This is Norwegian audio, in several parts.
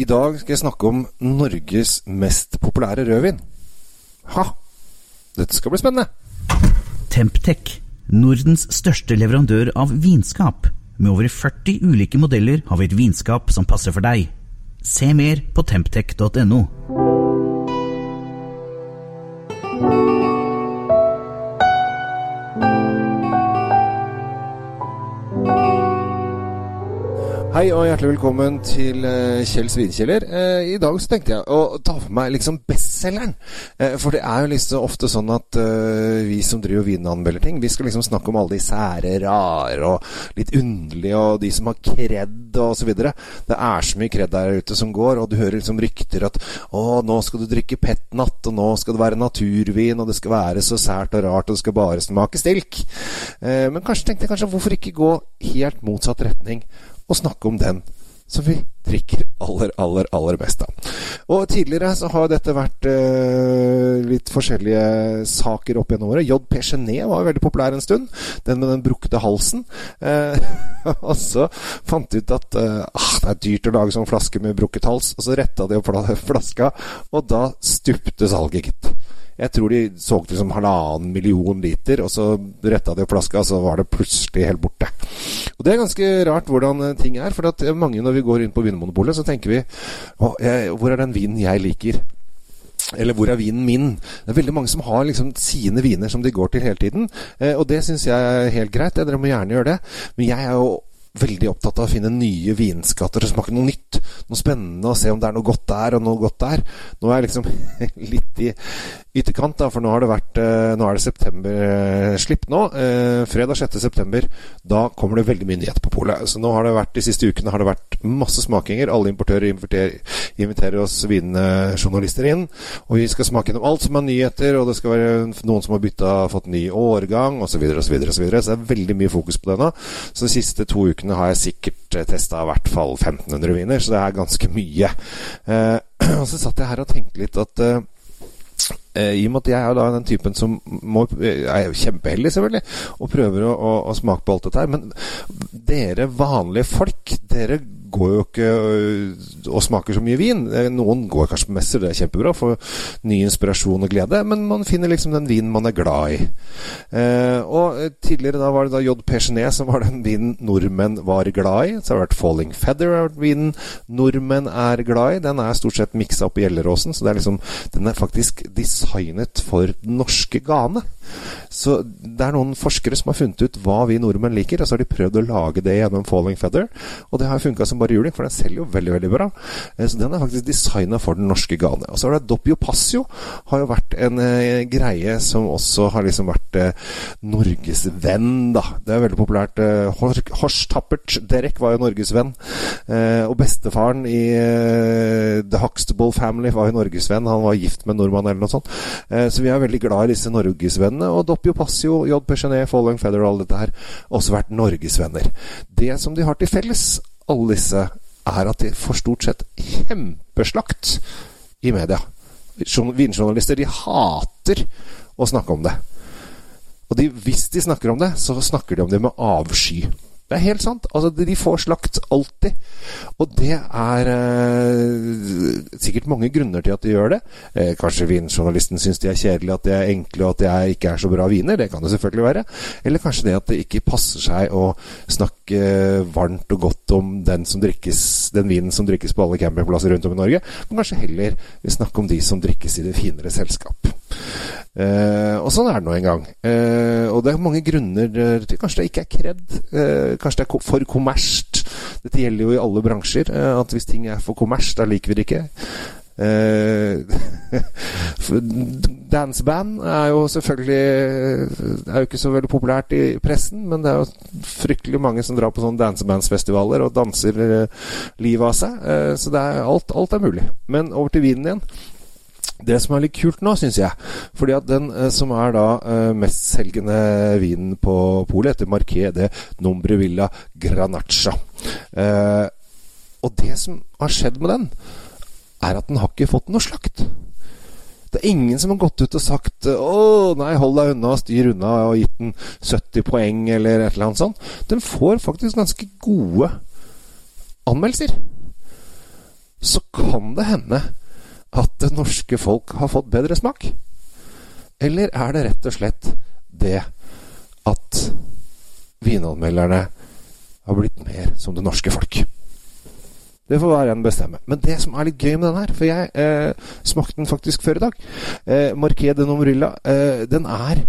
I dag skal jeg snakke om Norges mest populære rødvin. Ha! Dette skal bli spennende. Temptec, Nordens største leverandør av vinskap. Med over 40 ulike modeller har vi et vinskap som passer for deg. Se mer på temptec.no. Hei og hjertelig velkommen til uh, Kjell Svinkjeller. Uh, I dag så tenkte jeg å ta for meg liksom bestselgeren. Uh, for det er jo liksom ofte sånn at vi som driver vinanmelder ting, vi skal liksom snakke om alle de sære, rare og litt underlige, og de som har kred og så videre. Det er så mye kred der ute som går, og du hører liksom rykter at å, nå skal du drikke petnat, og nå skal det være naturvin, og det skal være så sært og rart, og det skal bare smake stilk. men kanskje tenkte jeg kanskje hvorfor ikke gå helt motsatt retning? Og snakke om den som vi drikker aller, aller, aller mest av. Og tidligere så har dette vært eh, litt forskjellige saker opp gjennom året. JP Genet var veldig populær en stund. Den med den brukte halsen. Eh, og så fant de ut at uh, ah, det er dyrt å lage sånn flaske med brukket hals. Og så retta de opp flaska, og da stupte salget, gitt. Jeg tror de solgte liksom halvannen million liter, og så retta de flaska, og så var det plutselig helt borte. Og Det er ganske rart hvordan eh, ting er. For at mange når vi går inn på Vinmonopolet, så tenker vi Hvor er den vinen jeg liker? Eller hvor er vinen min? Det er veldig mange som har liksom sine viner som de går til hele tiden. Eh, og det syns jeg er helt greit. Dere må gjerne gjøre det. Men jeg er jo veldig opptatt av å finne nye vinskatter og smake noe nytt. Noe spennende, og se om det er noe godt der og noe godt der. Nå er jeg liksom litt i ytterkant, da, for nå har det vært eh, Nå er det september-slipp nå. Eh, fredag 6. september. Da kommer det veldig mye nyheter på polet. Så nå har det vært de siste ukene har det vært masse smakinger. Alle importører inviterer, inviterer oss vinjournalister inn. Og vi skal smake gjennom alt som er nyheter, og det skal være noen som har bytta, fått ny årgang, osv., osv., osv. Så, så det er veldig mye fokus på det nå. Så de siste to ukene har jeg sikkert eh, testa i hvert fall 1500 viner, så det er ganske mye. Eh, og så satt jeg her og tenkte litt at eh, Eh, I og med at jeg er da den typen som må, er kjempeheldig, selvfølgelig, og prøver å, å, å, smake på alt dette her. Men dere vanlige folk, dere går jo ikke øh, og smaker så mye vin. Eh, noen går kanskje på messer, det er kjempebra, får ny inspirasjon og glede. Men man finner liksom den vinen man er glad i. Eh, og tidligere da var det da J.P. Genet som var den vinen nordmenn var glad i. Så har det vært Falling Feather, har vært vinen nordmenn er glad i. Den er stort sett miksa opp i Gjelleråsen, så det er liksom, den er faktisk designet for den norske gane. Så det er noen forskere som har funnet ut hva vi nordmenn liker, og så har de prøvd å lage det gjennom Falling Feather. Og det har funka som bare juling, for den selger jo veldig veldig bra. Eh, så den er faktisk designa for den norske gane. Og så har det Doppio Passio, har jo vært en eh, greie som også har liksom vært eh, Norges venn, da. Det er veldig populært. Horst Tappert Derek var jo Norges venn. Og bestefaren i The Huxtable Family var jo Norges venn. Han var gift med en nordmann eller noe sånt. så vi er veldig glad i disse norgesvennene. Og Doppio Passio, JP Genet, Following Feather og alt dette her, også vært norgesvenner. Det som de har til felles, alle disse, er at de får stort sett kjempeslakt i media. Vinjournalister de hater å snakke om det. Og de, hvis de snakker om det, så snakker de om det med avsky. Det er helt sant. Altså, de får slakt alltid. Og det er eh, sikkert mange grunner til at de gjør det. Eh, kanskje vinjournalisten syns de er kjedelige, at de er enkle, og at de ikke er så bra viner. Det kan det selvfølgelig være. Eller kanskje det at det ikke passer seg å snakke varmt og godt om den, drikkes, den vinen som drikkes på alle campingplasser rundt om i Norge. Men kanskje heller snakke om de som drikkes i det finere selskap. Eh, og sånn er det nå en gang. Eh, og det er mange grunner til Kanskje det ikke er kred. Eh, kanskje det er for kommersielt. Dette gjelder jo i alle bransjer. Eh, at hvis ting er for kommersielt, da liker vi det ikke. Eh, danseband er jo selvfølgelig Det er jo ikke så veldig populært i pressen, men det er jo fryktelig mange som drar på sånne dansebandsfestivaler og danser livet av seg. så er alt, alt er mulig. Men over til vinen igjen. Det som er litt kult nå, syns jeg Fordi at den eh, som er da eh, mestselgende vinen på polet, heter Marquet de Nombrevilla Granaccia. Eh, og det som har skjedd med den, er at den har ikke fått noe slakt. Det er ingen som har gått ut og sagt 'Å, nei, hold deg unna, styr unna', og gitt den 70 poeng, eller et eller annet sånt. Den får faktisk ganske gode anmeldelser. så kan det hende at det norske folk har fått bedre smak. Eller er det rett og slett det at vinanmelderne har blitt mer som det norske folk? Det får hver en bestemme. Men det som er litt gøy med den her, for jeg eh, smakte den faktisk før i dag eh, Marquet de Nombrilla, eh, den er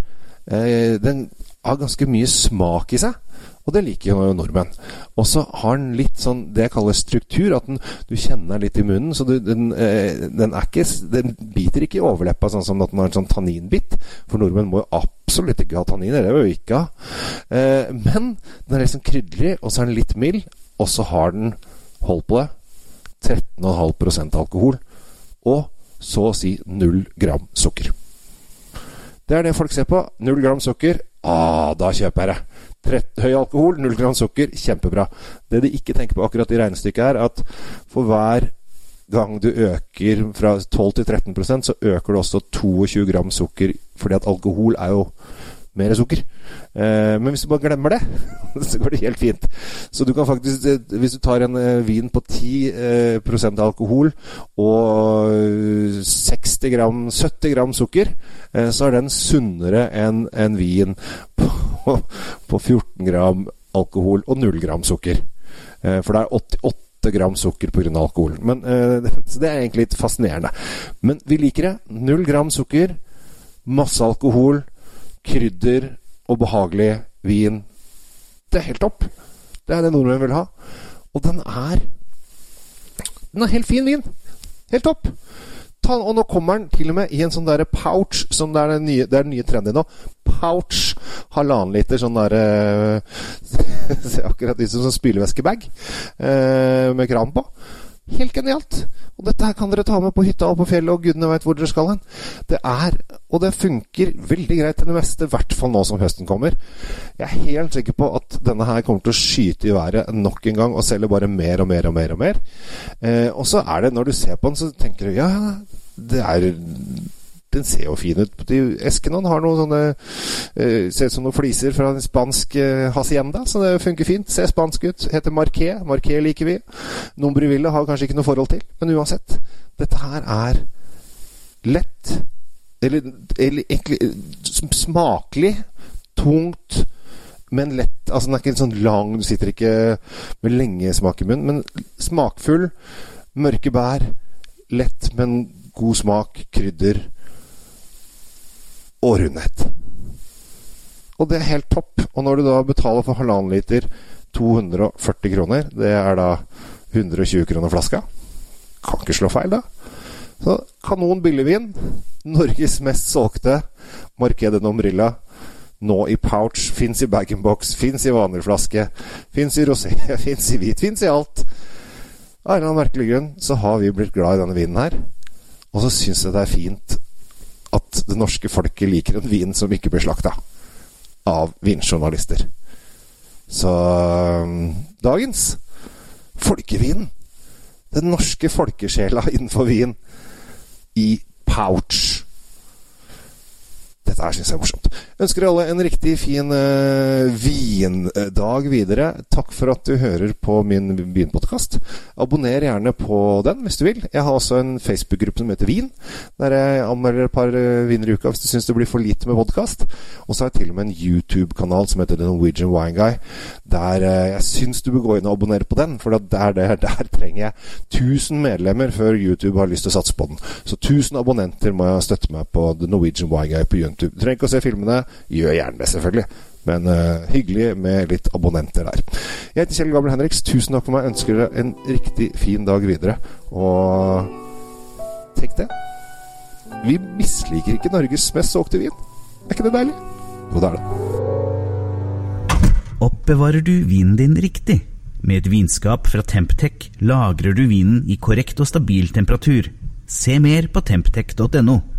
eh, Den har ganske mye smak i seg. Og det liker jo nordmenn. Og så har den litt sånn det jeg kaller struktur. At den, du kjenner den litt i munnen. Så du, den, den, er ikke, den, biter ikke i overleppa sånn som at den har en sånn tanninbit. For nordmenn må jo absolutt ikke ha tanniner. Det vil vi ikke ha. Eh, men den er liksom krydrig, og så er den litt mild. Og så har den, hold på det, 13,5% alkohol. Og så å si null gram sukker. Det er det folk ser på. Null gram sukker. Ah, da kjøper jeg det. 30, høy alkohol, null gram sukker, kjempebra. Det de ikke tenker på akkurat i regnestykket, er at for hver gang du øker fra 12 til 13% så øker du også 22 gram sukker, fordi at alkohol er jo mer sukker. Eh, men hvis du bare glemmer det, så går det helt fint. Så du kan faktisk, eh, hvis du tar en eh, vin på 10 eh, alkohol og 60 gram, 70 gram sukker, så er den sunnere enn en vin på, på 14 gram alkohol og 0 gram sukker. For det er 88 gram sukker pga. alkohol. Men, så det er egentlig litt fascinerende. Men vi liker det. 0 gram sukker, masse alkohol krydder og behagelig vin. Det er helt topp. Det er det nordmenn vil ha. Og den er Den er helt fin vin. Helt topp. Ta, og nå kommer den til og med i en sånn derre pouch, som det er den nye, det er den nye trendy nå. Pouch. Halvannen liter sånn derre Ser akkurat ut som en spylevæskebag eh, med kran på. Helt genialt. Og dette her kan dere ta med på hytta og på fjellet, og gudene veit hvor dere skal hen. Det er, og det funker veldig greit til det meste, i hvert fall nå som høsten kommer. Jeg er helt sikker på at denne her kommer til å skyte i været nok en gang, og selge bare mer og mer og mer og mer. Eh, og så er det, når du ser på den, så tenker du ja, det er den ser jo fin ut. Esken har noen sånne uh, Ser ut som noen fliser fra en spansk uh, hacienda, så det funker fint. Ser spansk ut. Heter Marqué. Marqué liker vi. Nombreville har kanskje ikke noe forhold til, men uansett. Dette her er lett, eller, eller egentlig smakelig, tungt, men lett. Altså den er ikke sånn lang, du sitter ikke med lenge smak i munnen, men smakfull. Mørke bær. Lett, men god smak. Krydder og rundhet. Og det er helt topp. Og når du da betaler for halvannen liter 240 kroner, det er da 120 kroner flaska, kan ikke slå feil, da. Så kanon billigvin. Norges mest solgte Markedet Nomrilla. Nå i pouch. Fins i bag-in-box. Fins i vanlig flaske. Fins i rosé. Fins i hvit. Fins i alt. Av en eller annen merkelig grunn så har vi blitt glad i denne vinen her. Og så syns jeg det er fint at det norske folket liker en vin som ikke blir slakta av vinjournalister. Så um, dagens folkevin Den norske folkesjela innenfor vin i pouch. Dette her syns jeg er morsomt. Ønsker alle en riktig fin uh, vindag videre. Takk for at du hører på min vinpodkast. Abonner gjerne på den hvis du vil. Jeg har også en Facebook-gruppe som heter Vin, der jeg anmelder et par uh, viner i uka hvis du syns det blir for lite med podkast. Og så har jeg til og med en YouTube-kanal som heter The Norwegian Wine Guy, der uh, jeg syns du bør gå inn og abonnere på den, for der, der, der trenger jeg 1000 medlemmer før YouTube har lyst til å satse på den. Så 1000 abonnenter må jeg støtte meg på The Norwegian Wine Guy på YouTube. YouTube. Du trenger ikke å se filmene. Gjør gjerne det, selvfølgelig. Men uh, hyggelig med litt abonnenter der. Jeg heter Kjell Gabriel Henriks. Tusen takk for meg. Ønsker dere en riktig fin dag videre. Og tenk det. Vi misliker ikke Norges mest solgte vin. Er ikke det deilig? Jo, det er det. Oppbevarer du vinen din riktig? Med et vinskap fra Temptec lagrer du vinen i korrekt og stabil temperatur. Se mer på temptec.no.